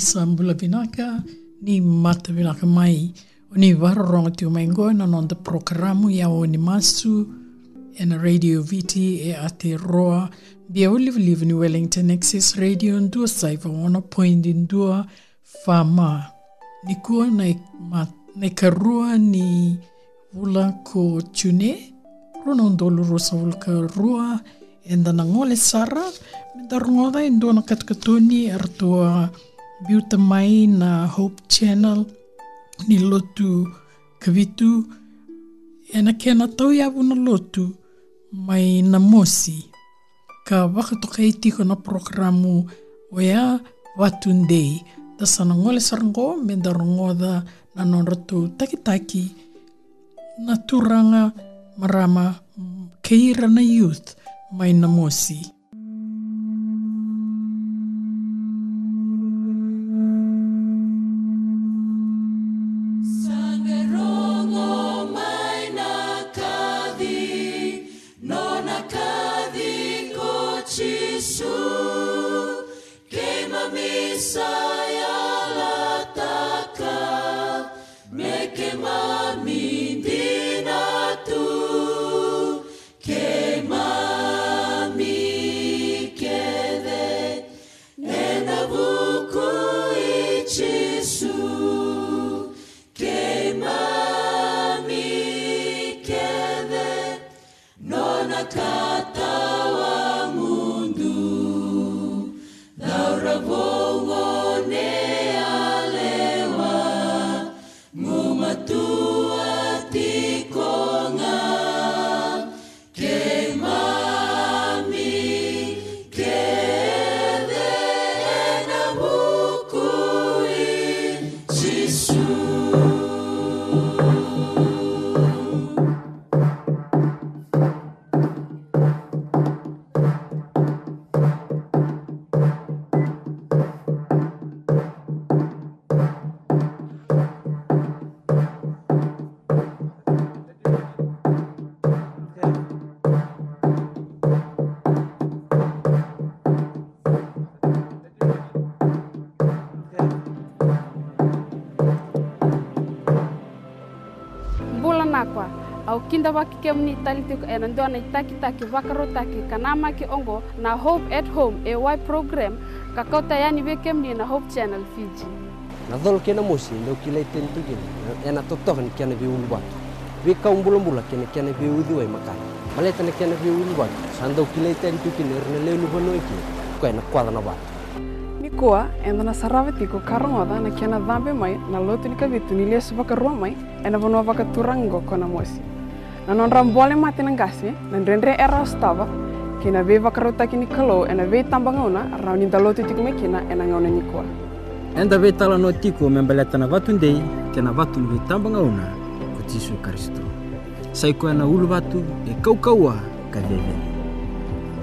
sambola-pianaka ny mata pianaka may. Oni varorogno teo maingo nanonde programu yawo ni masu en radio viti e ateroa mbia ulivilivu ni wellington access radio ndua saivawono poindi ndua fama nikuwa na, na ikarua ni vula ko tune runo ndolu rusa vulkarua enda nangole sara medarngoda indua na katkatoni artua biuta mai na Hope Channel. Ni lotu kavitu e na kena tau ia na lotu mai na mosi. Ka wakatoka i tiko na programu o ia Watundei ta sana ngole sarango me da rongoda na nonratu takitaki. Na turanga marama keira na youth mai na mosi. So. kemni talitik enandona eh, taki taki vakaro taki kanama ki ongo na Hope at Home AY program kakota yani be kemni na Hope Channel Fiji. Na dhol kena mosi ndo kila itentu kile ena toktok ni kena biul batu. Be kaumbula mbula kena kena biudi wai makani. Maleta na kena biul batu. Sando kila itentu kile rene lelu bono kile. Kaina kwala na ba kuwa enda na saravatiko karongoda na kena dambe mai na lotu ni kavitu ni lesu vakaroma mai ena vonova vaka turango kona mosi. Na non rambole mati na gasi na rendre era stava kina ve vaka rota kini kalo e na ve tambangona rau ni dalotu tiko mai kina e na ngauna ni kua. Enda ve tala no tiko membeleta na vatu ndei kena vatu ni ve tambangona ko Jisu Kristo. Sai koe na ulu vatu e kau kaua ka veve.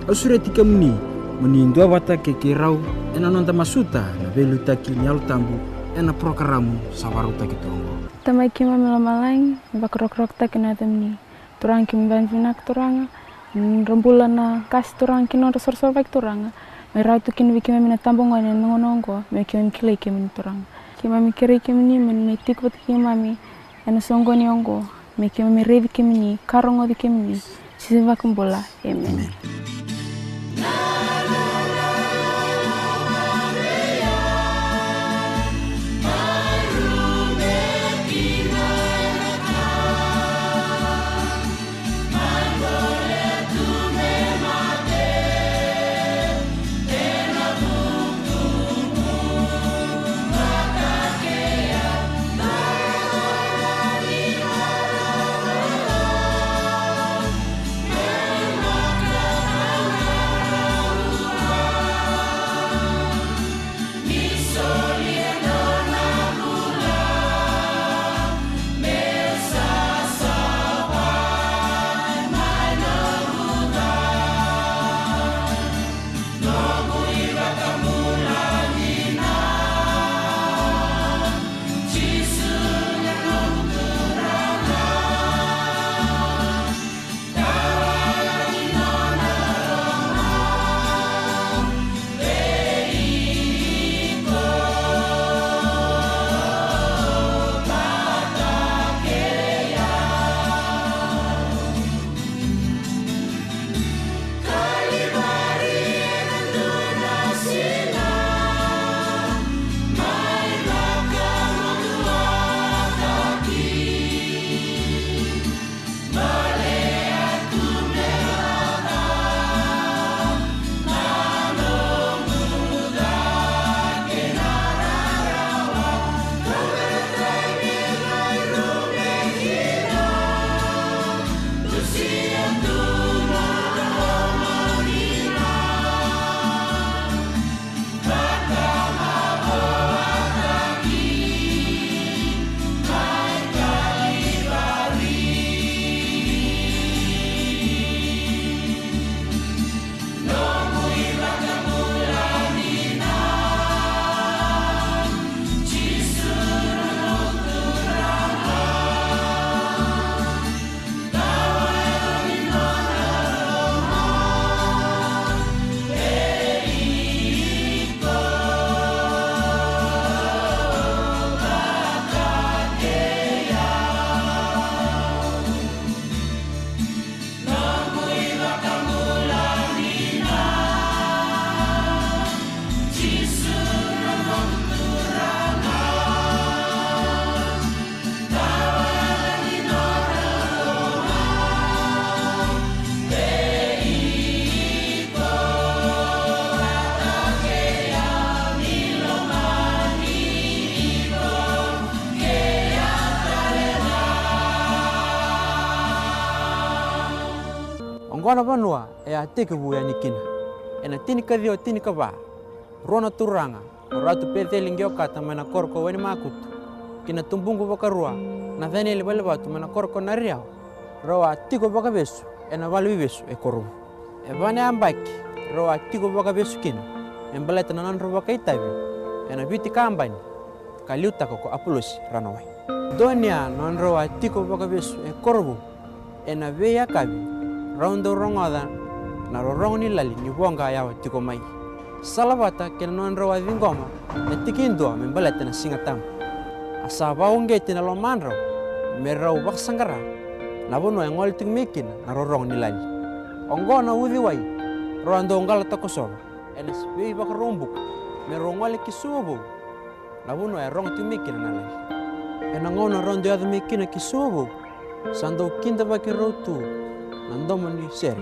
Ausure tika muni muni ndua wata ke ke rau ena nonta masuta na velu taki ni alu tambu ena programamu sawaru taki tongo. Tamai ki mami la malaing, bakrok rok taki na temni. Turang ki mban vinak turanga, rambula na kasi turang ki nonta sor baik turanga. Mai rau tu kin wiki mami na tambong wane nongo nongo, me ki mami kilai ki mami turanga. Ki mami kiri ki mami mani me tiku ki mami, ena songo ni ongo, me ki mami revi ki mami, karongo di ki mami, sisi vakumbola, amen. amen. Ongona vanua e a teke vu yani kina. Ena tini ka dio tini ka va. Rona turanga. Ratu pete lingio kata mana korko weni makutu. Kina tumbungu baka rua. Na thani ele bale batu mana korko na riau. Rawa tiko baka besu. Ena valu besu e korubu. E vane ambaki. Rawa tiko baka besu kina. Embeleta na nanro baka itabi. Ena biti kambani. Kaliuta ko apulosi ranawai. Donia nanro wa tiko baka besu e korubu. Ena veya kabi raundo rongoda na rorongo lali ni bonga yao tiko mai salavata ke non rawa vingoma e tikindo me balete na singatam. Asaba ongete na lomanro me rau sangara na bono engol tik mekin na rorongo lali. Ongona uvi wai rondo ngala takosoba enes bei bak rombuk me rongole kisubu na bono e rong tik mekin na lali enangona rondo yadmekina kisubu sando kinda bakirou tu nandomoni sere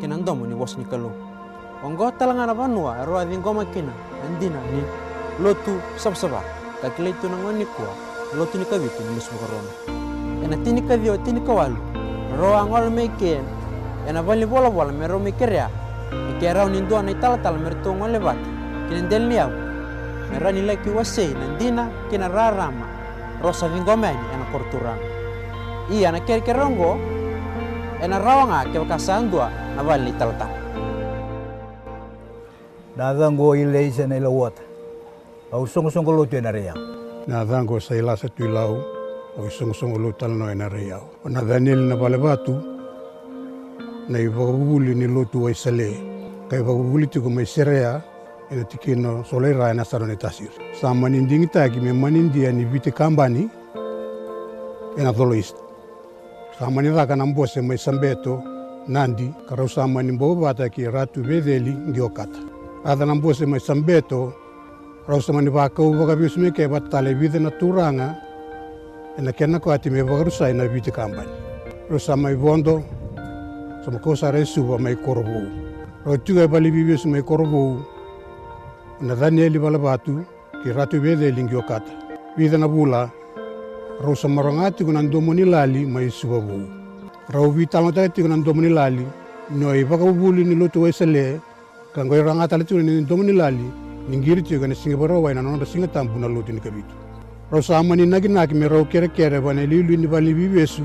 ke nandomoni wosnikalo ongo talanga talangana vanua ero adingoma kina andina ni lotu sabsaba kakilai tunangoni kua lotu ni kavitu ni musmukorona ena tini kavio tini kawalu ro angol meken ena vali bola bola mero mekerea ikera unindua na itala tala merto ngole bat kinendel ni abu mera nila kiwasei nandina kina rarama rosa vingomeni ena korturama iya na kerkerongo ena rawanga ke kasandua na vali talta na dango ile isa na ilawat au song song ko lotu na rea. Na dango sa ila sa tuilau au song song lo tal no na rea. Na daniel na vale batu na ivaguli ni lotu wa isale kai vaguli tu mai serea ena tikino solera na sarone tasir sa manindingi taki me manindia ni vite kambani ena toloist samani zakana mbosema isambeto nandi kara usamani mbovo vataki ratu veveli ngiokata athana mbosema isambeto ra usamani vakau vakaviusumeke vatale vive na turanga enakena koatime vakarusai na vite kambani rusama ivondo somakosara isuva maikorovou rotiga e mai maikorovou na dhanieli vala vatu ki ratu veveli ngiokata vithe na vula raw samaranga ti kunan domoni lali may subabu. Raw vitang tayo ti kunan domoni lali, no ipakabubuli ni luto way sale, kanggoy rangatala ti kunan domoni lali, ninggiri ti kunan singapura way nanon da singatam buna luto ni kabitu. Raw samani naginaki me raw kere kere wana lilu ni bali bibesu,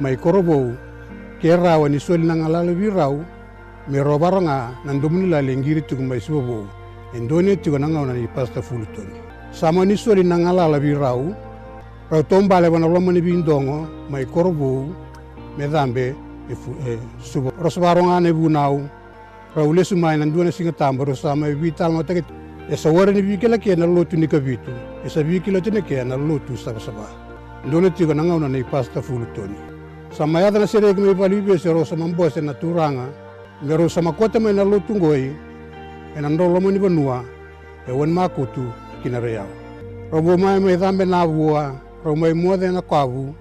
may korobo, kera wani suwali nangalalo biraw, me raw baranga nan domoni lali ngiri ti kunan may subabu. Endone ti kunan ngaw na ni pasta fulutoni. Samani suwali nangalala biraw, ngalala vi rau, rau tombale wana loma ni bindongo mai korbu me dambe e subo. Rosbaronga ne bunau. Rau lesu mai nan duana singa tamba rosa mai vital no teke e sa wara ni bikela ke na lotu ni kabitu e sa lotu saba saba. Ndone tigo na nei pasta fulu toni. Sama ya na sere me pali be se rosa mambo se na turanga. Me rosa makota mai na lotu ngoi e na ndolo mo ni banua e wan makutu robo mai mai dambe na bua rau mai mua de na kavu,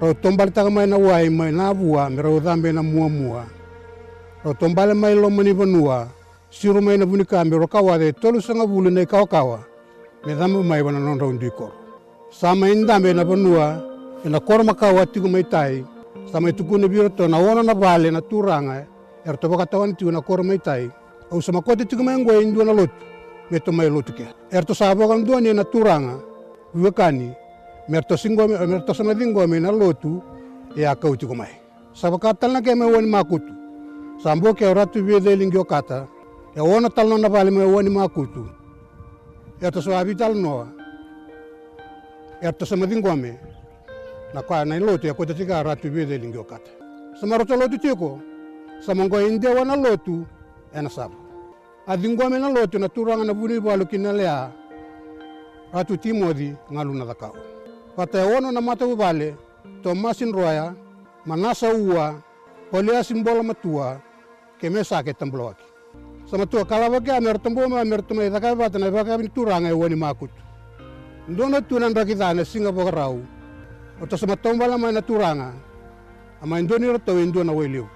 rau tombale taka mai na wai mai na vua me rau dhambe na mua mua. Rau tombale mai lo mani vanua, siru mai na vuni kambi ro kawa de tolu sanga vulu nei kawa kawa, me dhambe mai wana non rau ndikor. Sama in dhambe na vanua, e na kora makawa tiku mai tai, sama i tukune biro to na ona na vale na turanga, er to baka tawan tiku na kora mai tai, au sama kote tiku mai ngwe indua na lotu, me to mai lotu ke. Er to sabo kan dua ni na turanga, Wekani, merto somadingome na lotu e a kauti komai sabaka talna ke me woni makutu. Sambo ke oratu vede lingio e wona talno na vale me woni makutu. E to so abital noa e to lotu e kota tika oratu vede lingio kata samaroto lotu tiko samongo inde wana lotu ena sabu adingome na lotu na na vuni valu kinalea ratu timodhi ngaluna dhakao takao Pata ono na mata to masin roya, manasa ua, polia simbola matua, ke me sake. Sama tua kalawa ke amer tambo ma amer tuma ita kai turanga e wani makut. Ndono tunan rakita na singa boka rau. Oto sama tombala na turanga, ama indoni rato indo na weliu.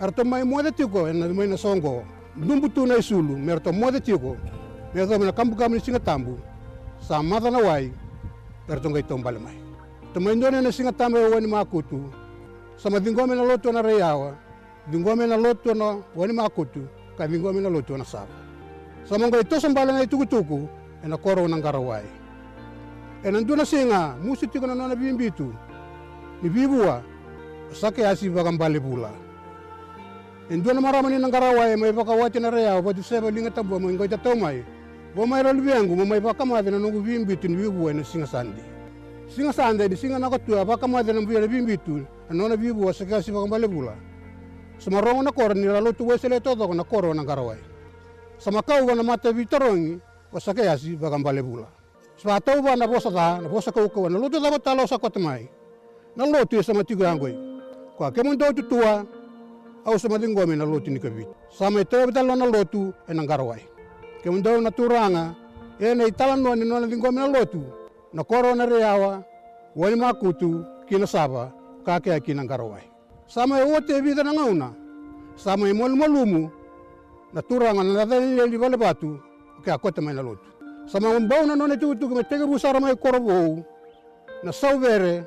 Arto mai moda tiko na mai na songo. Numbu tu na isulu, merto moda tiko. Merto na kambu kambu singa tambu. Sa mata na wai, pertongai tombale mai. Tama indone na singa tama wani makutu. Sama dingome na loto na reyawa. Dingome na lotu na wani makutu ka dingome na lotu na saba. Sama ngoi to sambala na tuku-tuku ena koro na garawai. Ena nduna singa musi tiko na nona bimbitu. Ni bibua sake asi bagambale pula. Indua marama ni nang garawai mai baka wati na rea wa tu seba linga tambo mai ngoi tatau vomaira luvengu momaiva kamavina nungu vimbituni vivuwa na singa sande singa sande di singa nakotua vakamavina mvuyela vimbituni anona vivuwa sekasi vakambalevula samarongo nakora nila lotu wesele totoko nakoro nangarawai samakauva na mata vitorongi vasakeasi vakambalevula savatauva na vosaka na vosakaukauva na lotu tavatala osakotamai na lotu esamatiko yangoi kwa kemondotutua au samatingome na lotu nikavit samaitavavitalo na lotu enangarawai ke mudau na turanga e na talanoa ni nona lingome na lotu na koro na reawa wani makutu kina saba kakea kina ngarawai sama e wote vida na ngauna sama e molumolumu na turanga na laleleli vale batu ke kota mai na lotu. Sama umbau na nona tukutuku me tege busara mai koro vou na sauvere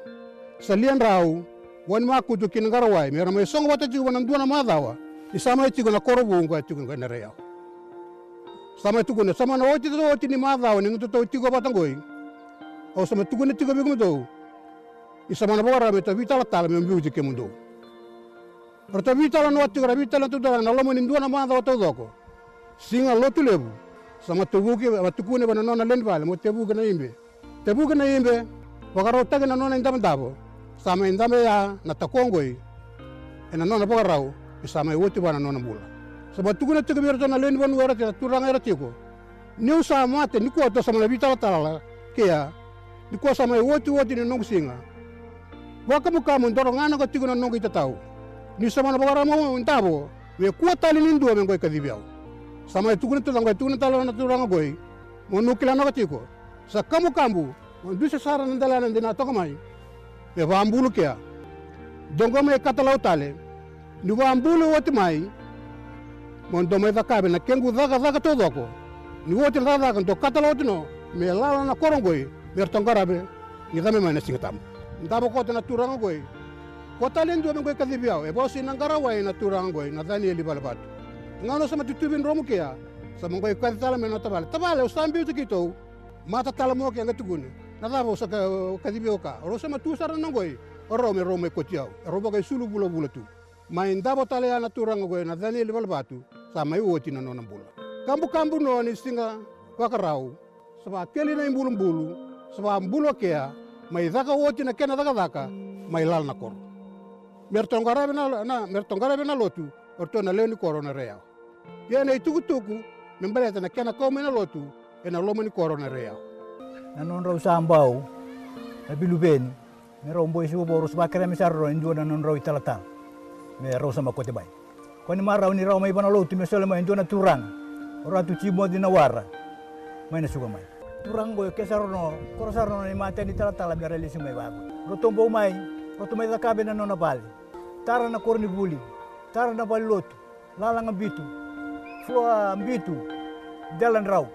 sa lian rau wani makutu kina ngarawai mera mai songo wata tiku wana duana madawa isama e tiku na koro vou ngai tiku ngai na reawa Sama tu na sama na oti tu oti ni madawa ni tu tu go batangoi. O sama tu na tu go bigu do. I sama na bora me ta vitala tala me mbiu ke mundo. Rata vitala no ati gra vitala tu dara na lomo ni dua na madawa tu doko. Singa lotu lebu sama tubuki matukune bana nona len vale mo tebuki na imbe tebuki na imbe wakaro tagi na nona indam dabo sama indame ya na takongoi ena nona bagarau sama woti bana nona bula sama tukune tigi berto na len banu era turanga era tiko niu sama te niku to sama na bitala tala kea niku sama woti woti ni nong singa waka muka mun doro ngana ko nong itatau ni sama na bagarau mo intabo we kuatali nindu amengo ikadibiao sama itu kuna tulang itu kuna talo na turanga goi. Mo nukila na katiko sa kamu kambu mo dusa sara na dala na dina to kamai e va ambulu kya dongo me katalau tale ni va ambulu wati mai mondo mai kabe na kengu dhaga dhaga todo ako ni wote dhaga dhaga ndo katala wote me lala na korongoi me tongarabe ni dame mana singatam ndabo kote na turanga goi kota lendo mengoi kadhibiao e bosi na wai na turanga goi na dhani eli balabat ngano sama tutubin romu kia sama goi kadhala mena tabale. Tabale usambi utikito mata talamo kia ngatugune na dhabo saka kadhibio ka. Rosama tu sara nangoi orome rome kotiao robo kai sulu bula bula tu. Main dabo tala ya naturang ngoi na dani le batu sama i woti na nona bula kambu kambu no ni singa wakarau. Saba keli na imbulu bulu saba bulu kia mai daka woti na kena daka daka mai lal na kor mertonggara na na mertonggara na lotu orto na leo ni korona reao. Ia nei tukutuku membaleta na kena kau mena lotu e na loma ni korona reao. Na non rau sambau na bilubeni me rau mboi sibu boru sba kere me sarro indua na non me rau sama kote bai. Ko ni marau ni rau mai bana lotu me sole mai indua na turang. Ora tu cimo di nawara mai na suga mai. Turang boy ke sarro no koro sarro no ni mate ni talatal me relisi mai bago rotombo mai rotomai da kabe na nona bali tara na korni buli tara na baloto lalang bitu fua bitu jalan rau.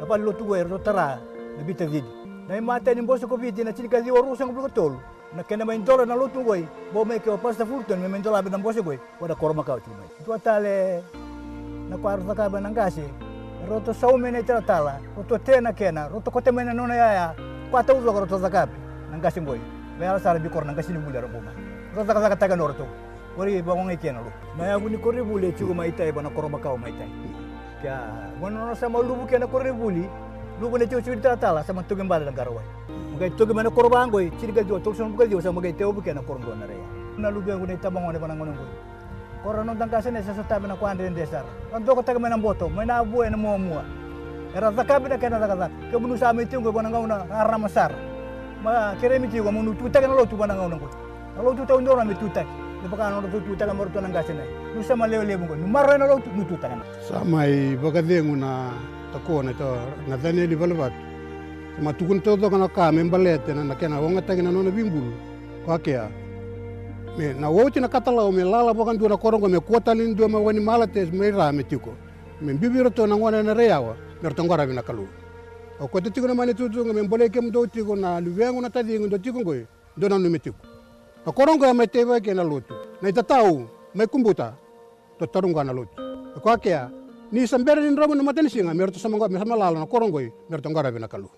Na baloto gue ro tara na bita vidi. Na mata ni boso ko vidi na chika di oru sang bulu tol na kena maintola na lutu goi bo me ke opasta furton me maintola be nambosi goi wada korma kau cuma tua tale na ko arta ka benang kasi roto sau mene tala roto tena kena. Roto kote mene nona ya ya. Ko tau lo roto zakapi nangasi goi me ala sara bi kor nangasi ni mulya robuma roto zakata ka no roto. Wori bangon e kena lu na ya guni korri bule chugo maitai bana korma kau maitai. Kya gono no sama lu bu kena korri buli. Lubu ne chugo chugo tala sama tugen bala dan garawai mugai tugen mana korba angoi chiri ga jo tok son bugal jo sama mugai teu bukena korongo na reya na lubu yagu ne tabangone bana ngono ngoi korona tang kasene sa sa tabe na kwande desar on doko taga mena boto mena bu ena mo mua era zakabi na kena zakaza ke bunu sa mi tingo bana ngauna arama sar ma kere mi tigo munu tu taga na lo tu bana ngauna ngoi lo tu tau ndora mi tu taga Lepakan orang tu taga moro tuan angkasa nai. Nusa maleo leo mungo. Numaro na lo nu tu taga. Samai bagadengu takuona to taucogo na ka me balet na kena agataki na nona ko akia me na woti na katalo me lala bokan dura korongo me kuotalin dua me wani malates me rame tiko. Me bibiro to na ngona na reawa me rtongora bina kalu. O ko tiko na mani tutu me bole kem do tiko na luwengo na tadingo do tiko ngoi do na nume tiko. Na korongo me teva ke na lutu. Na itatau me kumbuta to tarunga na lutu. Kwakea ni sambere ni ramu na mateni singa mer to sama ngwa sama lalo na korongoi mer to ngara bina kalu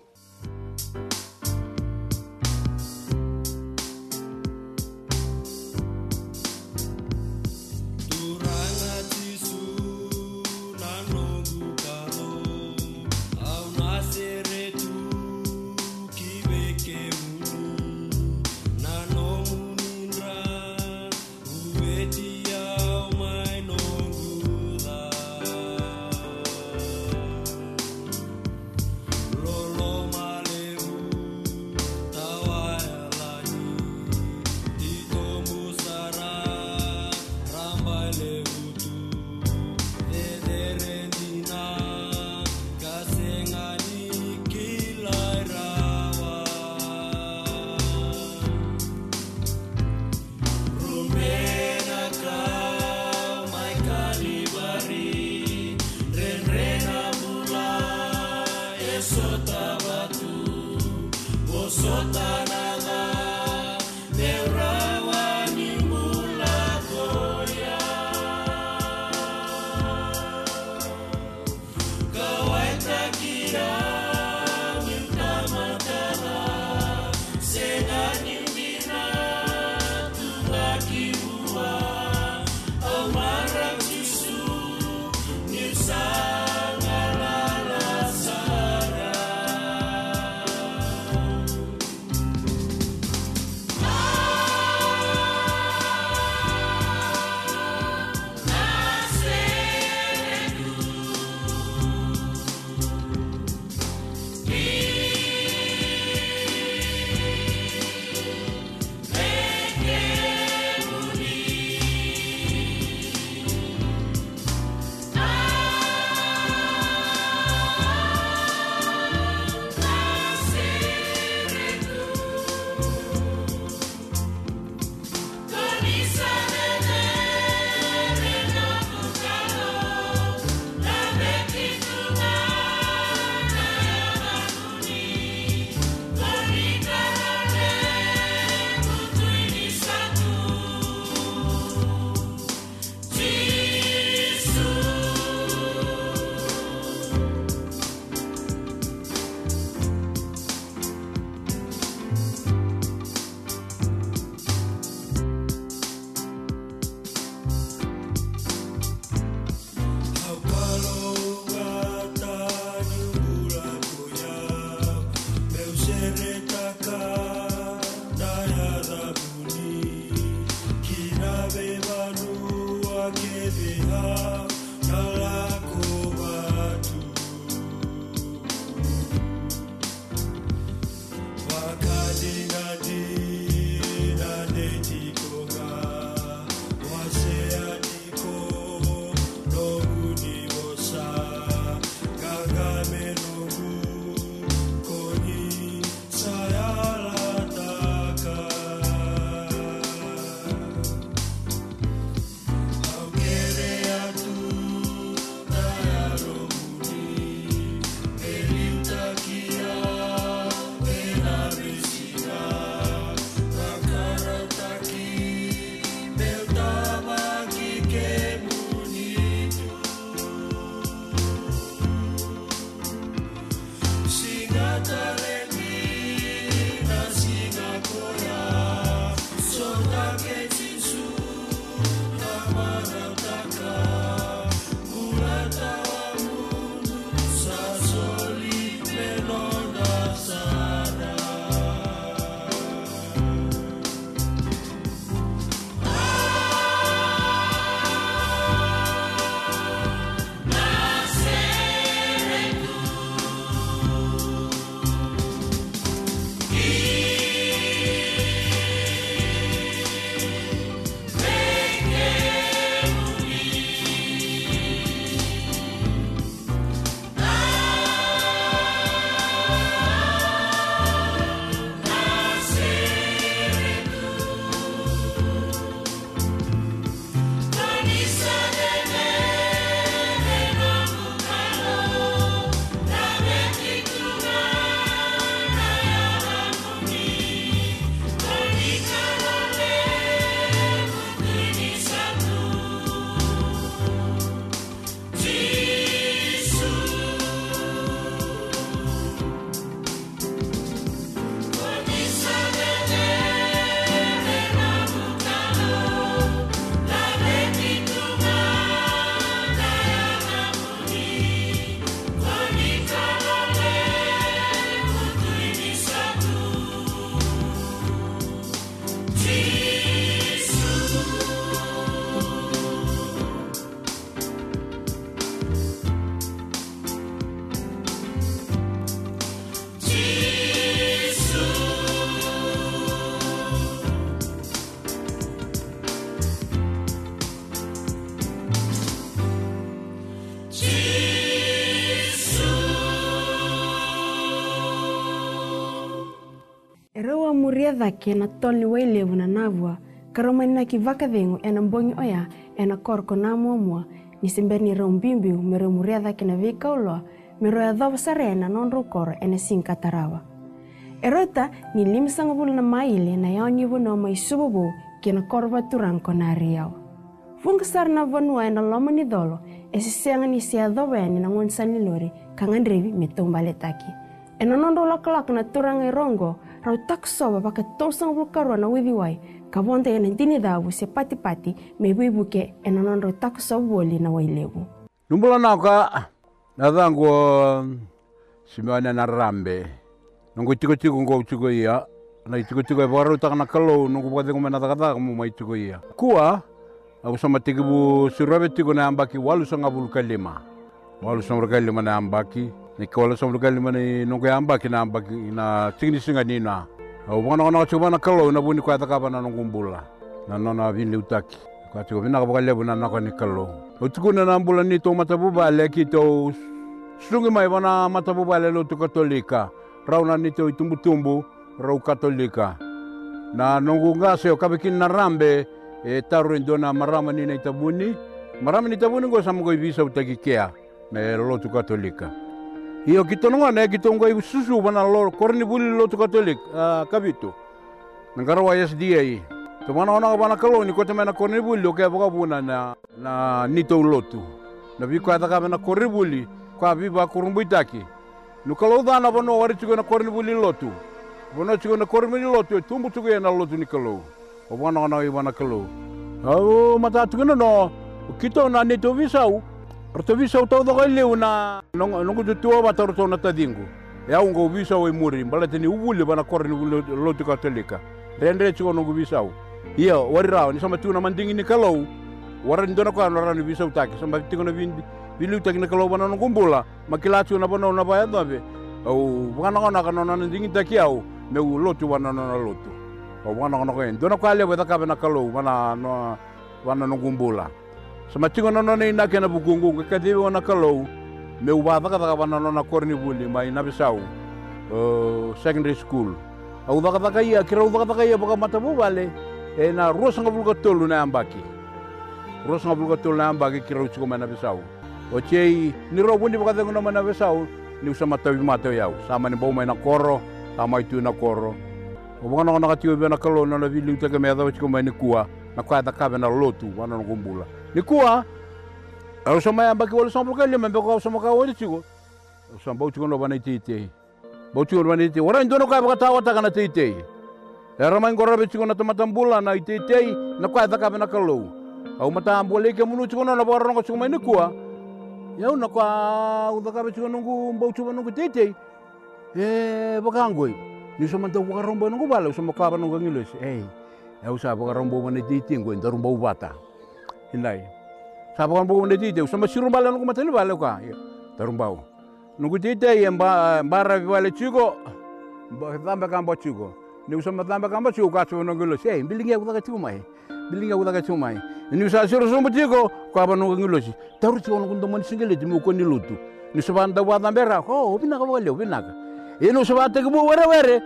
dake na tolni wailevu na navua karomani na kivaka vengu ena mbongi oya ena korko na muamua nisimbere nira umbimbiu mero muria dake na vikaulwa mero ya dhovosarena nondu ukoro ene sinkatarawa erota nilimsanga vulu na maile na yaonyivu noma isuvuvu kina korva turanko na ariawa vungasar na vanua ena loma ni dolo esisenga nisi ya dhoveni na ng'onisani lori kanga drevi metumbaletaki ena nondu ulakalaka na turanga irongo rautakusowa vakatoosa nvuukarwa na withi wai. Kavonteya nantini thavu sepatipati meviivuke enanondo takusovuoli na wailevu numbulanaka nathanguo simane na rambe. Nongo itikotiko ngo tiko iya na itikotiko evakarautakana kalou nongo vukathingumanathakathaka muma tiko iya kua agusoma tikivu sirwave tiko nayambaki walusanga vulukalima walusanga vulukalima nayambaki ni kola som lugal mani nungke amba kina amba kina tingni singa nina. O wana wana chuma na kalo na buni kwata kapa na nungumbula na nona vin liutaki kwa tiko vina kapa lebu na nako ni kalo. O tuku na nambula ni to mata ba le ki to sungi mai wana mata ba le lo tu katolika. Rau rauna ni to itumbu tumbu rau katolika. Na nungunga se o kabekin na rambe e taru ndona marama ni na itabuni. Marama ni tabuni ngo samugo ibisa utakikea. Me lo tu katolika. Iyo kito nunga ne kito ngo susu wana lo korni buli lo tu katolik uh, kabito. Nangarawa SDA. Tumana ona ka bana kaloni ko temena korni buli o ke boka buna na na nito lotu. Na biko ata ka bana korni buli kwa biba kurumbu itaki. Nukalo dana bono wari tugo na korni buli lotu. Bono tugo na korni buli lotu tumbu tugo na lotu ni kalo. O bana ona i bana kalo. Au mata tugo no kito na nito visau. Rotovisa o tau da gaile una nongo tu tua wa tau tau nata dingu. E au ngo visa o imuri, mbala teni uvuli wana kore ni lotu katolika. Rendre chiko nongo visa o. Ia, wari rao, ni sama tuna mandingi ni kalau, wara ndona kwa nora ni visa utake, sama tiko na vindi, vili utake na kalau wana nongumbula, makilatu na bana unabaya dhabe. Au, wana wana kana na ndingi taki au, meu lotu na nana lotu. o wana wana kwa ndona kwa lewe dhaka bana kalau, wana no nongumbula. Ngumbula. nono ni na bugungu ka dibe wana kalau me u daga ka bana na korni buli mai na bisau. Secondary school. Au daga daga ia kira daga daga ia baka matabu bale. e na rosa ngabul bulga tolu na ambaki rosa ngabul tolu na ambaki kira uchi ko mana bisau o chei ni ro bundi baka dengo na mana bisau ni usa mata bi mata yau sama ni bau mai na koro sama itu na koro o baka na na tiu be na kalo na na vili uta meda uchi ko mai ni kua na kwa daga na lotu wana ngumbula ni kua o sama ambaki wala sama bulga le membe ko sama ka wali chigo o sama bau chigo no bana tite bau chigo no bana tite wara ndono ka baka tawa ta kana tite Era mai ngora be chikona tamatambula na itetei na kwa thaka be na kalou. Au mata ambole ke munu chikona na bora ngo chikoma ni kwa. Yau na kwa uthaka be chikona ngu mbau chuma ngu tetei. Eh bakangoi. Ni so manta wa rombo ngu bala so maka ba ngu ngilos. Eh. Yau sa ba rombo ba ne tetei ngo ndaru mbau bata. Hilai. Sa ba rombo ne tetei so masiru bala ngu matani bala kwa. Taru mbau. Ngu tetei mba mbara vale chiko. Ba dhambe kamba chiko ni usama tamba kamba chu ka chu no gulo sei bilingi aku daga chu mai bilingi aku daga chu mai ni usa suru sumbu tiko kwa ba no gulo si taru chu no kundo mani singele ko ni lutu. Ni soba nda wa dambe ra ko bina ka wale bina ka e no soba te bu were were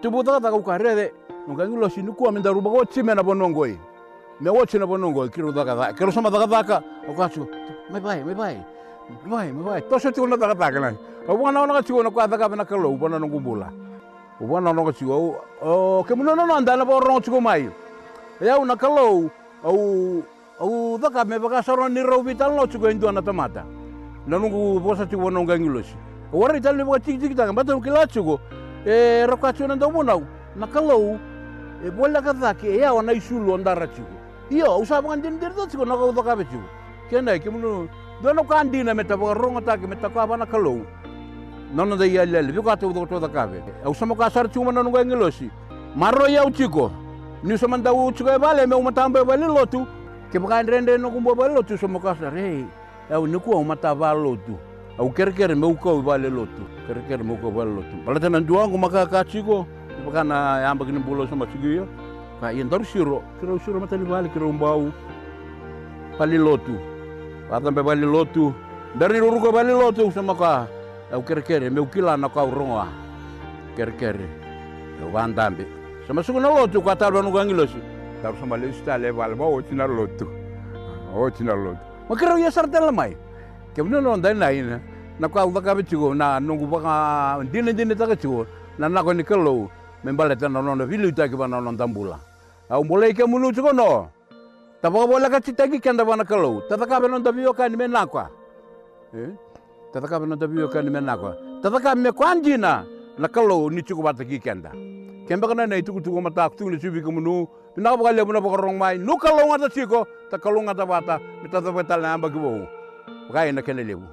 tu bu daga daga ka rede no ga gulo si ku aminda ruba ko chime na que na bonongo kilo daka daka kilo sama daka daka me vai me vai me vai mai bai tosho tiko na daka daka nai o não eu tiko na kwa daka bana kalo u bana nungu bula. O wana não tiko o ke muno no anda na borongo tiko mai ya una kalo o o daka me só saro ni ro vital no tiko indu ana tamata na nungu bosa tiko na ngangi losi o wari tal le boka tiki tiki daka mbata ukila tiko e eh, rokacho na ndobona na kalo e eh, bola kadaka e ya ona isulu ndara tiko iyo usa baka din dir do chuko na ka daka be chuko kena ke muno dono ka andina meta meta bana kalau nono da ia lele biko atu do da kave au sama ka sar chuma nanu ngai ngelosi maro ya uchiko ni sama da uchiko e vale me umatambe vale lotu ke baka rende no kumbo vale lotu sama ka sar hey au ni ku vale lotu au kerker me uko vale lotu kerker me uko vale lotu balata nan duangu maka ka chiko baka na yamba kini bulo sama chigiyo ka ien daru siro kiro siro mata ni vale kiro umbau vale lotu. Patambe vale lotu. Dari ruruko vale lotu sama ka au kere kere meu kila na kau ronga kere kere eu vandambe sama suku na lotu kwa talwa nuga ngilosi tar sama le sta le val ba oti na lotu. Oti na lotu. Makira ya sarta la mai. Ke mno no ndai na ina. Na kwa uda ka bitigo na nungu ba ka dine dine ta ka na na ko ni kelo membale ta no no vilu ta ki ba no no tambula au mulai ke mulu chuko no tapa bola ka tagi kan kenda bana kalau. Tata ka beno tabi yoka ni mena kwa tata ka beno tabi yoka ni mena kwa tata ka me kwanji na na kalau ni chuko bata ki kenda. Kemba kana na itu kutuko mata kutu ni chubi kumunu na ba le muna ba rong mai. Nu kalau ngata chiko ta kalau ngata bata mita ta bata na ba kibo ka ina kene lebu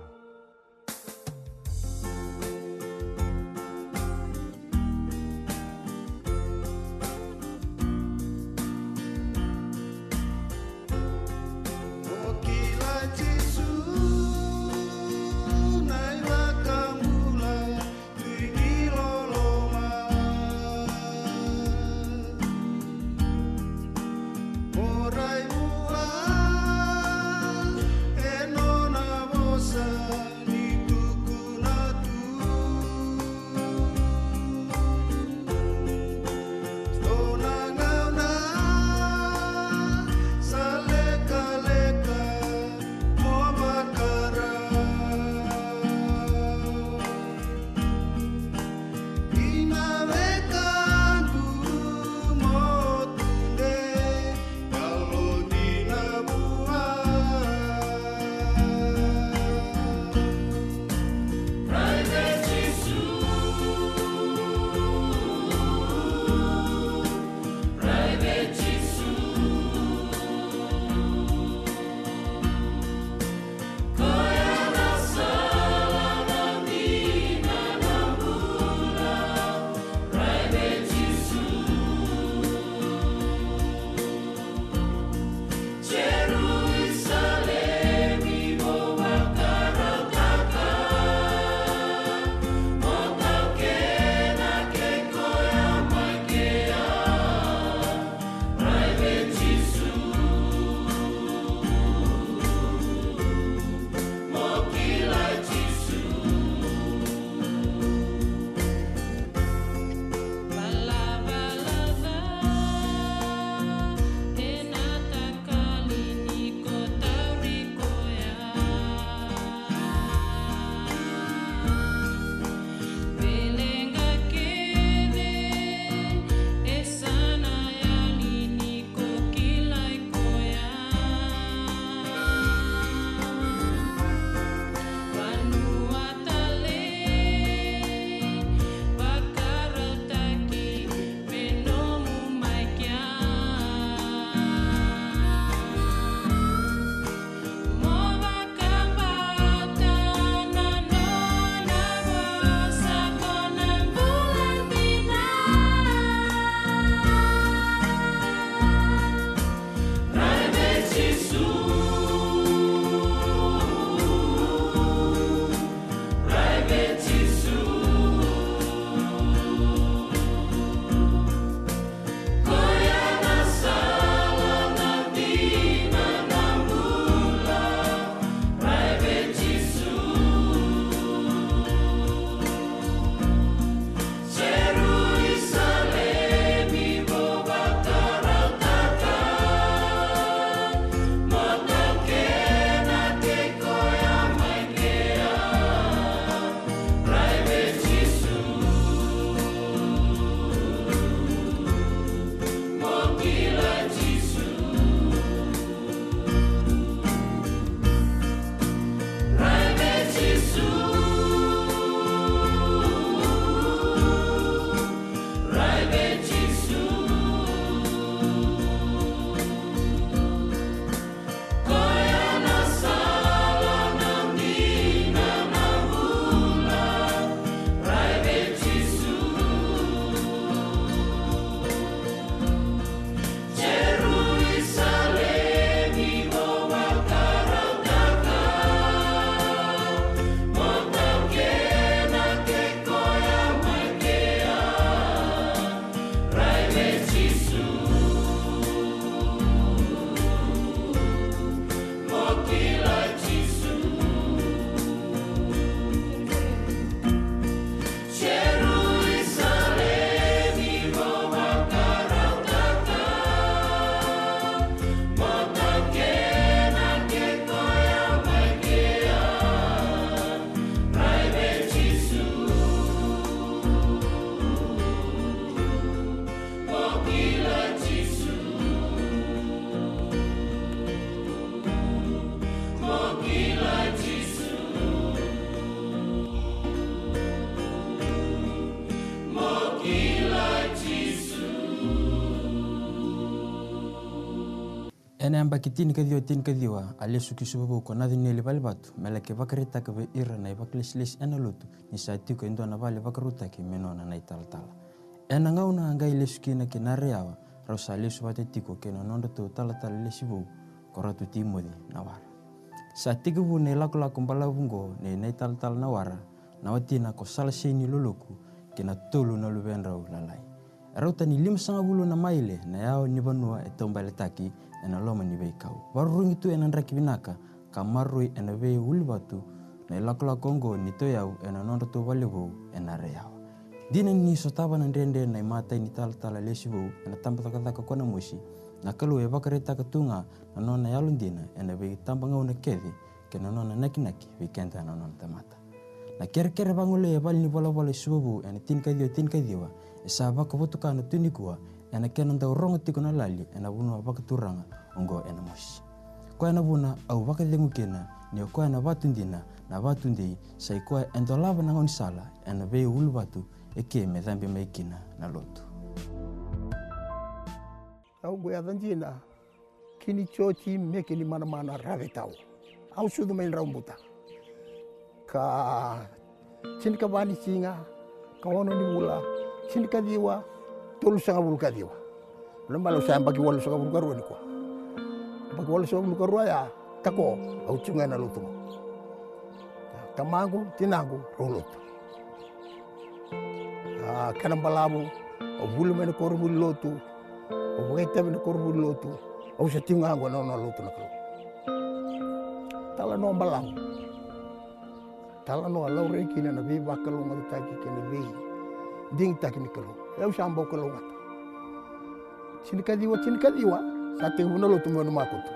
ene bakitin kadio tin kadiwa alesu kisububu konadhi nili balibatu meleke vakaritak ve ira na ivaklesles ene lutu. Ni satiko indo na vale vakarutaki menona na italtala ena ngauna anga lesu kina kinariawa rosa lesu vatetiko kina nondo tu talatala lesibu koratu timodi na wara. Satiki vu ne lakulaku balavungo ne na italatala na wara. Na watina ko salaseni loloku kina tolu na luvenrau lalai rautani ni vulu na maile na yao ni vanua etombaletaki tombale taki e na loma ni bei kau. Warurungi tu e na nraki binaka ka marui e na bei uli batu na lakola kongo ni to yau e na nondo tu wale vau e na re yau. Dina ni so taba na ndende na imata ni tala tala lesi vau e na tampa taka taka kona musi na kalu e wakare taka tunga na nona yalun dina e na bei tamba ngau na kethi ke na nona naki naki wikenda na nona tamata. Na kere kere bangule e bali ni sububu e na tin kadhiwa tin kadhiwa e sa baka votuka ena kenanta urongo tikona lali ena vuna wapaka turanga ongo ena moshi. Kwa ena vuna au waka lengu kena ni kwa ena watu ndina na watu ndi sai kwa ento lava na ngoni sala ena vei ulu watu eke me dhambi meikina na lotu. Au ya dhanjina kini chochi mekini mana mana ravetau au shudu main raumbuta ka chinka bani singa ka wano ni mula chinka diwa tolu sanga bulu ka diwa. Belum balu saya bagi walu sanga bulu karua ni ko. Bagi walu sanga bulu ya tako au chunga na lutu. Tamangu tinagu rolut. Ah kanam balabu au bulu mena koru bulu lotu. Au weta mena koru bulu lotu. Au sa tinga ngwa na kalu. Tala no balang. Tala no alau re kina na bi bakalu ngatu taki kina bi. Ding taki ni kalu. Eu sambo kalu ngata. Sini kadiwa sini kadiwa. Sate huna lutu mo makutu.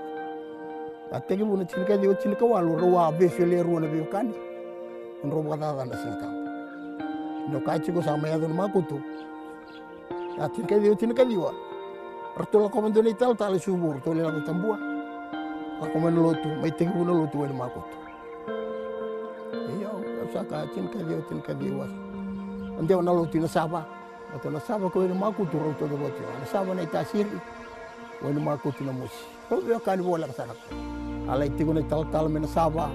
Ate ke buna sini kadiwa sini kawalu rawa besele ruwa na bi kani. Nro bata na sini kampo. No kachi ko sama ya don makutu. Ya sini kadiwa sini kadiwa. Artola ko mando ni tal tal subur to le la tambua. Ako man lotu, may tingi mo na lotu wani makutu. Iyo, sa ka sini kadiwa sini kadiwa. Ande na lotu na saba. Ato na saba ko wani makutu ro to do Na saba na itasiri. Wani makutu na musi. Ko yo kani bola ka sana. Ala itigo na tal tal me na saba.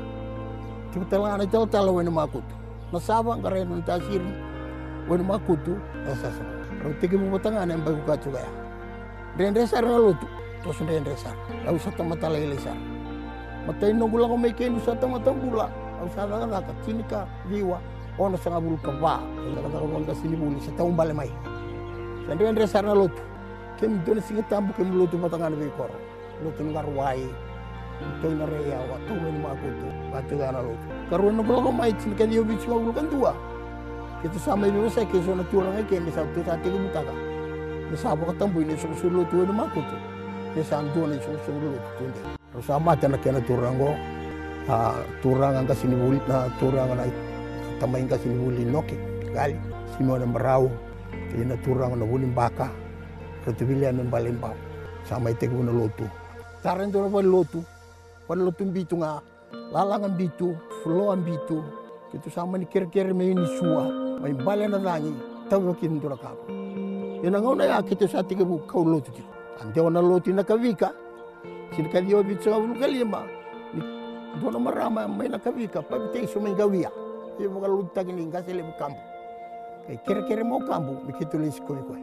Tigo tal na tal tal wani makutu. Na saba ngare na itasiri. Wani makutu na sasa. Ro tigi mo batanga na mbagu ka tuga ya. Rendre sar na lotu. Tos rendre sar. Au sa tamata lele sar. Matai no gula ko may kenu sa tamata gula. Au sa na ka tinika viwa. Ono sa ngabul ka ba. Sa ka ka ka sini sa taum bale mai. Sa rendre sar na lotu. Kem dona singa tambu kem lotu batanga na be koro. Lotu ngarwai. Ito na reya wa to men makutu. Batu na lotu. Karuan no gula ko may dio bichi ngabul kan tua. Kita sama ibu saya keso na turang ay kemi sa tu sa tiga butaka. Nasabo ka tamboy ni sumusulo tuwa ni makuto. Ni santo ni sumusulo tuwa. Rasama ta na kena turang ko. Ah, kasinibuli na na tamay ang kasinibuli noki. Gali. Simo na marao. Kaya na turang na huling baka. Katubilian ng balimbaw. Sama ite na loto. Taran na pa loto. Pan loto bito nga. Lalangan bito. Fuloan bito. Kito sama ni kira-kira may ni suwa. May bala na langi. Tawakin to na kapo. Yun ang una ya kito sa tiga bu kau lotu ti. Ante ona lotu na kavika. Sini kali yo bitso ka bulu kalima. Ni do na marama may na kavika pa bitay sumay gawia. Yo mga luta kini kasi le kampo. Kay kere kere mo kampo mikito lis ko ko.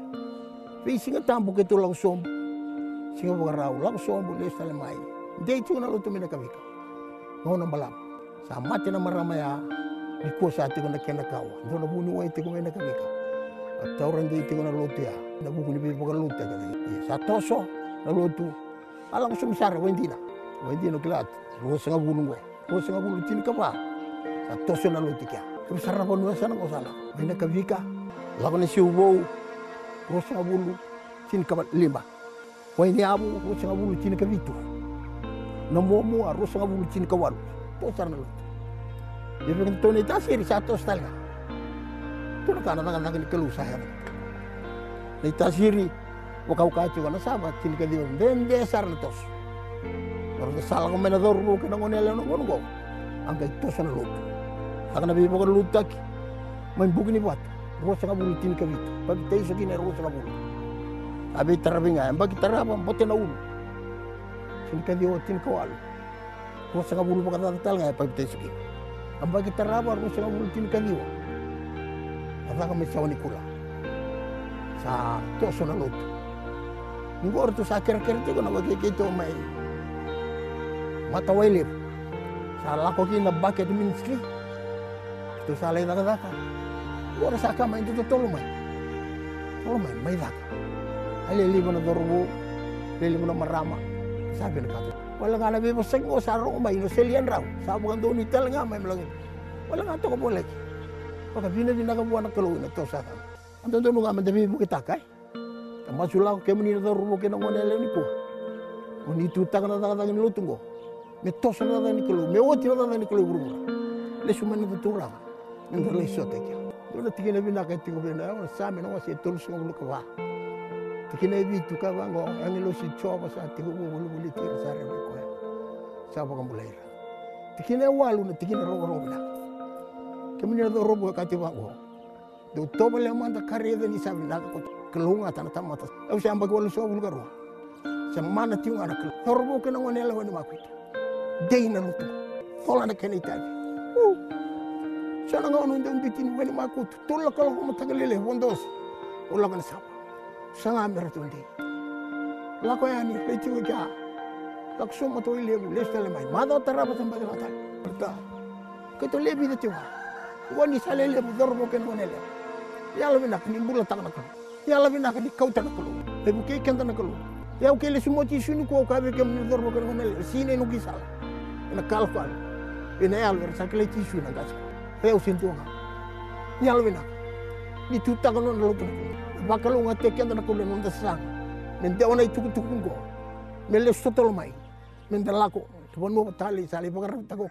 Pi singa tampo kito lang som. Singa mga raw lang som les na lemay. Hindi ito na luto mina kavika. Ngo na balam. Sa mati na marama ya. Di ko sa ati ko na kinakawa. Do na bunu wa iti ko may na kavika at orang di tinggal lutu ya na buku ni pipa lutu ya sa toso na lutu alam ko sumisara wendi na wendi no kilat ro sanga bulu go ro sanga bulu tin ka ba sa toso na lutu kya sumisara ko no sana ko sala bina ka vika la ko ni si ubo ro sanga bulu tin lima wendi abu ro sanga bulu tin ka vitu na momo ro sanga bulu tin ka walu to sarna dia bilang toni tasir satu setengah tuna kana nanga nanga ni kalu saya ni tasiri wakau kacu kana sama tin ka diwa den desar na tos Pero sala ko mena dor lu kana ngone angka na aka nabi mo lutu tak main bugi ni buat. Ro sa bulu tin ka bitu pag tay sa kina ro sa bulu abi tarabinga amba ki taraba bote na ulu tin ka dio tin ka walu ko sa bulu pa kata tal ngai pa teski amba kita rabar ko sa bulu tin ka dio ata ka me sawani kula sa to sa na bagi mai mata wailip sa lako ki tu sa lai daga daga ngor sa ka mai tu tolo mai tolo mai mai daga ale li bona dorbu le li bona marama sabi na kata. Wala nga nabi masag mo sa ro mai no selian raw sa bukan do ni tel nga mai melangin. Wala nga to ko boleh Paka bina bina ka buana kalau na to sa ka ando do nga man dabi bu kita kai. Tama sula ke meni na ro ke na ngone le ni ko oni tu ta na ta ni lutungo me to sa na ni kalau me oti na ni kalau buru le suma ni tu ra nda le so te kia do na tikina bina ka tingo bina na sa me no se tolu so lu ka wa tikina bi tu ka bango ang lo si cho ba sa tingo mo bulu bulu tira sa re ko sa ba kam bulai tikina walu na tikina ro ro bina kemini na ro bo ka ti bango do to ba le manda kare de ni sa bina ko kelunga tan tan mata au sa amba ko lu so bulu ka ro sa mana ti ngana ke ro bo ke na ngone la wani ma ku dei na lutu fola na kene sana nga ono ndon bitin wani ma ku tola kala ko matagalele wondos ulang kan sapa sanga mer tundi la ko yani le ti ga la ko mo to ile le stale mai ma do tara ba samba de mata berta ke to le bi de tiwa wani sale le bu dor mo ken woni bina ni bula tak nak ya la bina ni kau tak nak le bu ke ken tak nak ya ke le sumo ti sunu ko ka be kem ni dor mo ken woni ko sakle ti sunu gas reusintunga ni alwina ni tutanga no lupu bakalo ngate kenda na kule ngonda sang men de ona ituku tukungo men le sotol mai men lako tuwa no tali sali bakar tako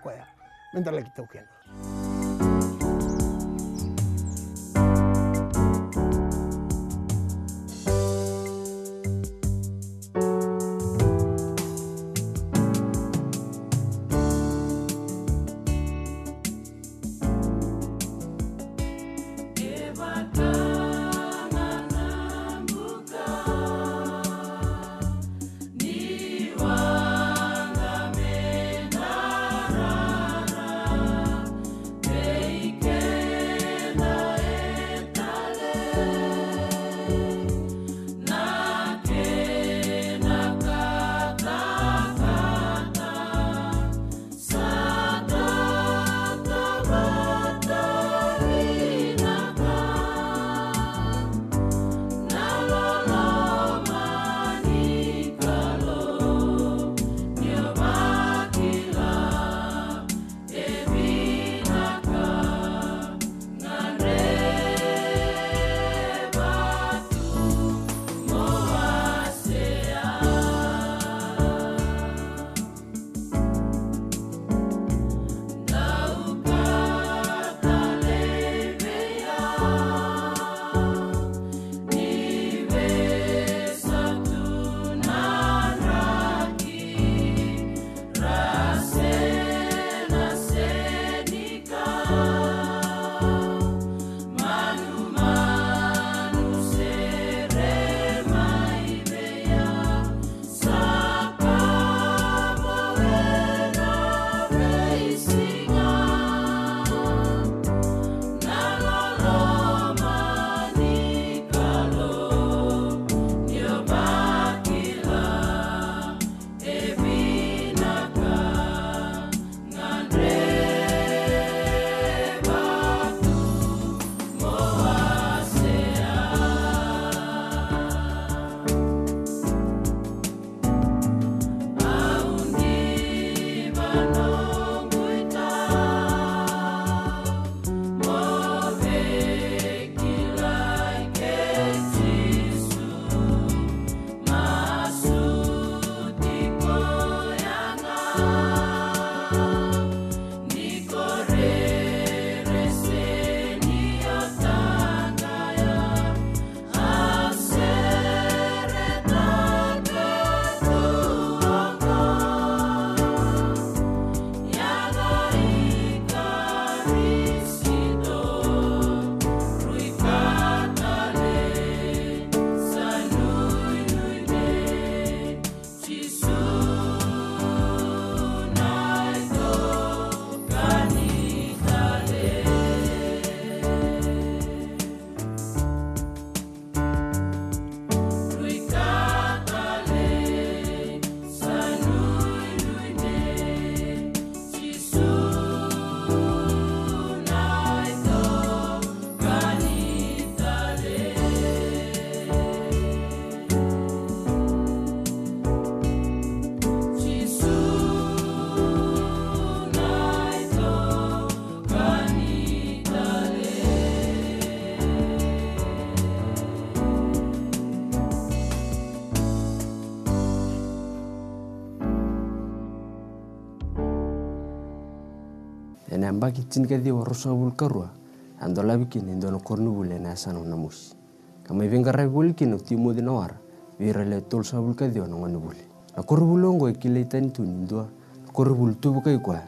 ambaki tin ka dio rosa bul karua ando labi kin endo no kornu bul ena sano na mus kama venga rai bul kin no timo di nawara vira le tol sa bul ka dio no ngani bul na koru bulongo e kile tan tu ndo koru bul tu bukai kwa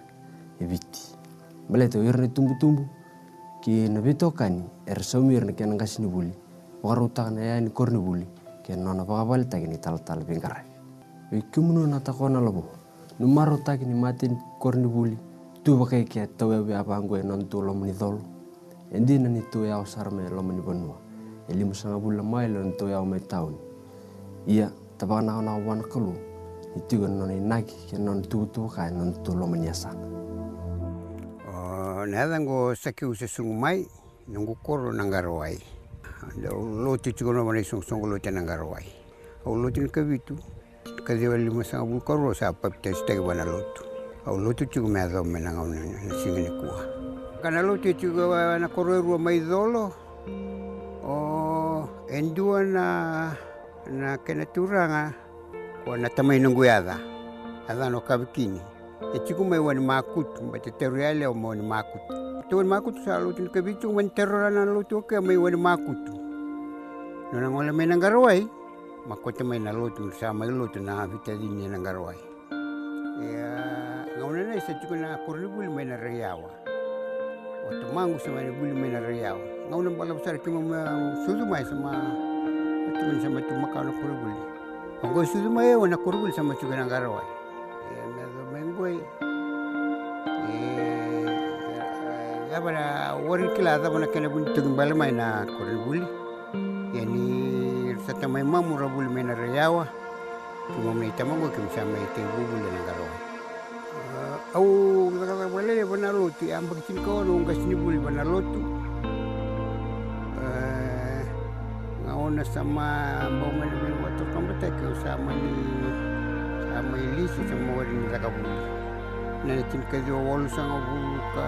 e viti bale to irne tumbu tumbu ki na bito kani er somir ne ken ngasini buli wakaru tak na ya ni kornu buli ken nona pakabal tagi ni tal tal venga rai e kumuno na takona lobo numaro tagi ni matin kornu buli tu pakai kia tau ya anggo non tu lo meni dolo endi na ni tu ya osar me lo meni bonua eli musanga bula mai lo tu ya me taun iya tabaka na na wan kalu itu kan non inaki ke non tu tu ka non tu lo meni asana Oh, nada ngo saki usa sungu mai nungu koro nangarawai. Da lo tu chuko no mani sung sung lo nangarawai. Au lo tin kavitu. Kadia lima sanga bul koro sa papte stegi wana lotu. au lotu tiku mea tau me nangau na singini kua. Kana lotu tiku na koroerua mai dolo o endua na na kena turanga o na tamai nungu yada adha no kavikini. E tiku mai wani makutu ma te teru yale o mo wani makutu. Tu wani makutu sa lotu ni kavitu wani terora na lotu oke mai wani makutu. Nona ngole me nangarawai makota mai na lotu sa mai lotu na vita dini nangarawai. Yeah. Ngauna na isa chiku na kurli buli mai na rayawa. O to mangu sa mai buli mai na rayawa. Ngauna bala besar kima sudu mai sama tuman sama tu makau na kurli buli. Anggo sudu mai wana kurli buli sama chiku nangarawai. Ya medo mengoi dabana warin kila dabana kena bun tung bala mai na korin buli yani sata mai mamu ra buli mai na rayawa cuma mai tamango kim sa mai te buli na garo au wale bana lotu am bakin ko no ngas ni buli bana lotu ngaona sama ambau mai ni watu kambata ke sama ni sama ilisi sama warin daga buli na tin ka dio wolu sanga bulu ka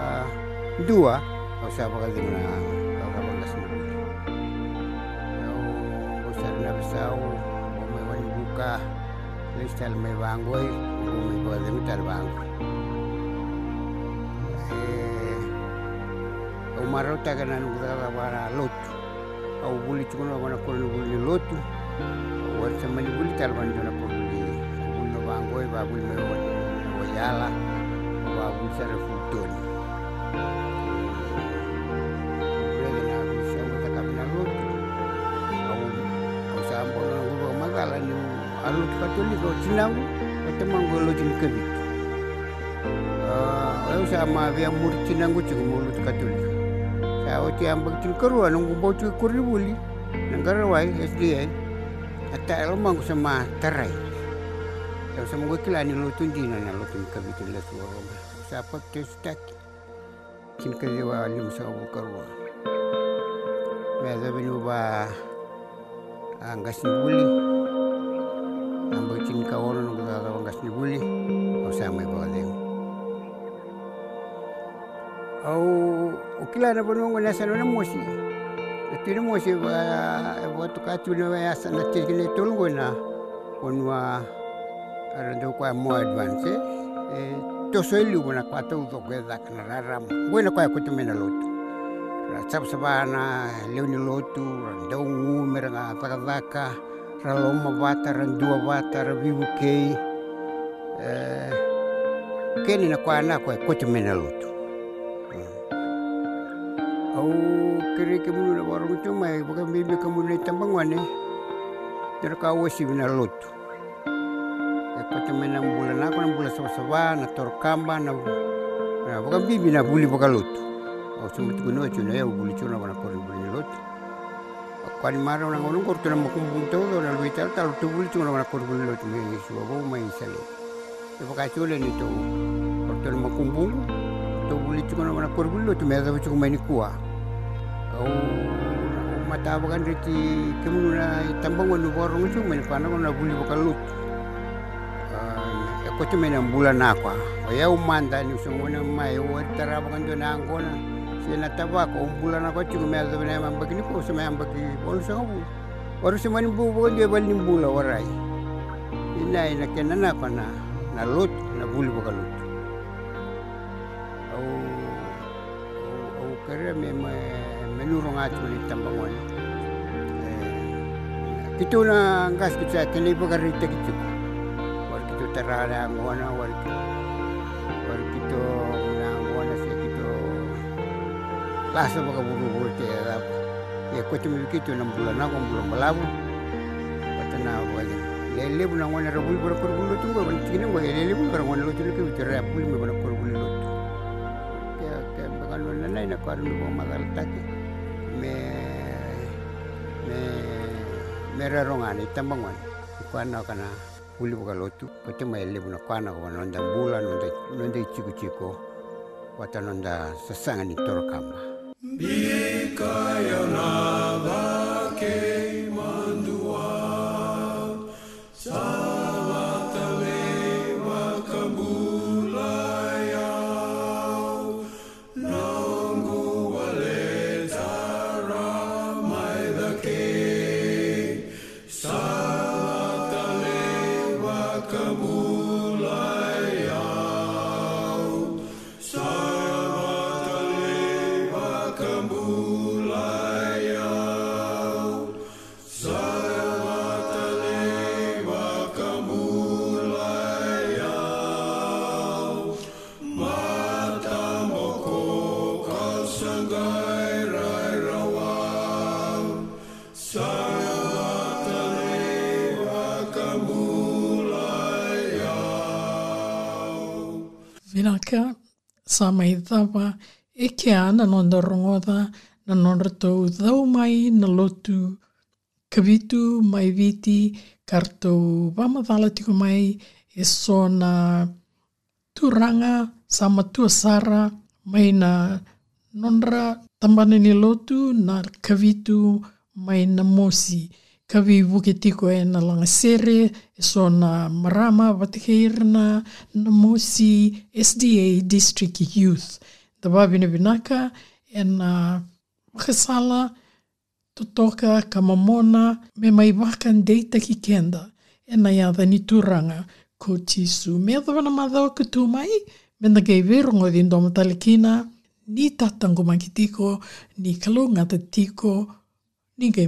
dua o sa ba ka na ka ka ba kas bulu o sa na bisau o mai wani buka listal mai bangoi o mai ba de mitar bangoi o marota ka na nuga ka ba lotu. Au buli chukuno ba na ko buli lotu. O sa mani buli tal ban jona ko buli buli bangoi ba buli mai wani o yala. Wa busara futoni. Brother na bisa mata kabina lotu. Au au sambo na gulo magala ni alu katoliko chinangu. Katemango lotu ni kabitu ah au sama vya muri chinangu chuko mulut katoliko sa oti ambak tin kerua nunggu bau chuko kuribuli nanggarawai SDA ata elomang sama tarai Kau sama gue kila ni lutun di nana lutun kabitu la suara ma. Siapa testak? Kin kadewa alim sa bukarwa. Meza binu ba anggas ni buli. Ambo cin kawono nunggu kaka anggas ni buli. Sama ibu adem. Au ukila na banu ngana sana na mosi. Na mosi ba waktu katu na ya sana tikini tolong na. Onwa arando kwa mo advance eh. To so ilu na kwa to to ke dak na raram bueno kwa ko mena lotu ra sab sabana leuni lotu rando ngu meranga taka daka ra loma bata ra dua bata ra vivu kei. Eh keni na kwa na kwa ko mena lotu au kiri ke mulu na warung tu mai bukan bibi kamu ni tambang wane Dara ka wasi na lotu Kote mena bulan aku na bulan sawa-sawa na torkamba na na bukan bibi na buli bukan lotu. O semua tu guna cuna ya buli cuna wana kori buli lotu. Kwani mara na ngono korto na makumbung todo na luita tal tu buli cuna wana kori buli lotu me suwa bo mai sale. E bukan cule ni to korto na makumbung to buli cuna wana kori buli lotu me ada cuma mai ni kuah. O mata bukan reti kemuna tambang wana borong cuma ni pana wana buli bukan lotu ko tume na bulan ako o ya umanda ni sungona mai o tara bakan na angona si na taba ko bulan ako chugo me do na mamba kini ko sa mamba ki bol sa ko waru sa man bu bu dia bal ni bula warai ina ina kena na pa na na lut na buli baka lut atu ni tambangon kitu na gas kita kini bagarita kitu war kitu tarara ngona war war kitu na ngona se kitu laso baka buru buru te apa ya ko tumi kitu na bulan na ko bulan patana wale lele buna ngona rabul bara kor bulu tu ko ban tikini ngwa lele buna bara ngona lo tu ke bicara apul me bana kor bulu lo ke ke bakan lo nanai na ko anu mo magal merarongani tambangon kuana kana uli buka lotu. Kote mai le buna kuana ko nonda bula nonda nonda chiku chiku wata nonda sasanga ni sa mai samaitava e ke ana nonda rongoda na nonratou dau mai na lotu kavitu mai viti kartou vamadala tiko mai e sona turanga sa matuasara mai na nonra tambana ni lotu na kavitu mai na mosi. Kavi vuke tiko e na sere e marama watikeirna na mosi SDA District Youth. Da wabina vinaka e na wakasala totoka kamamona me mai waka ndeita ki kenda e na yada ni turanga ko tisu me adwana madhawa kutu mai me na gei verongo di ni tatango makitiko ni kalunga tiko ni gei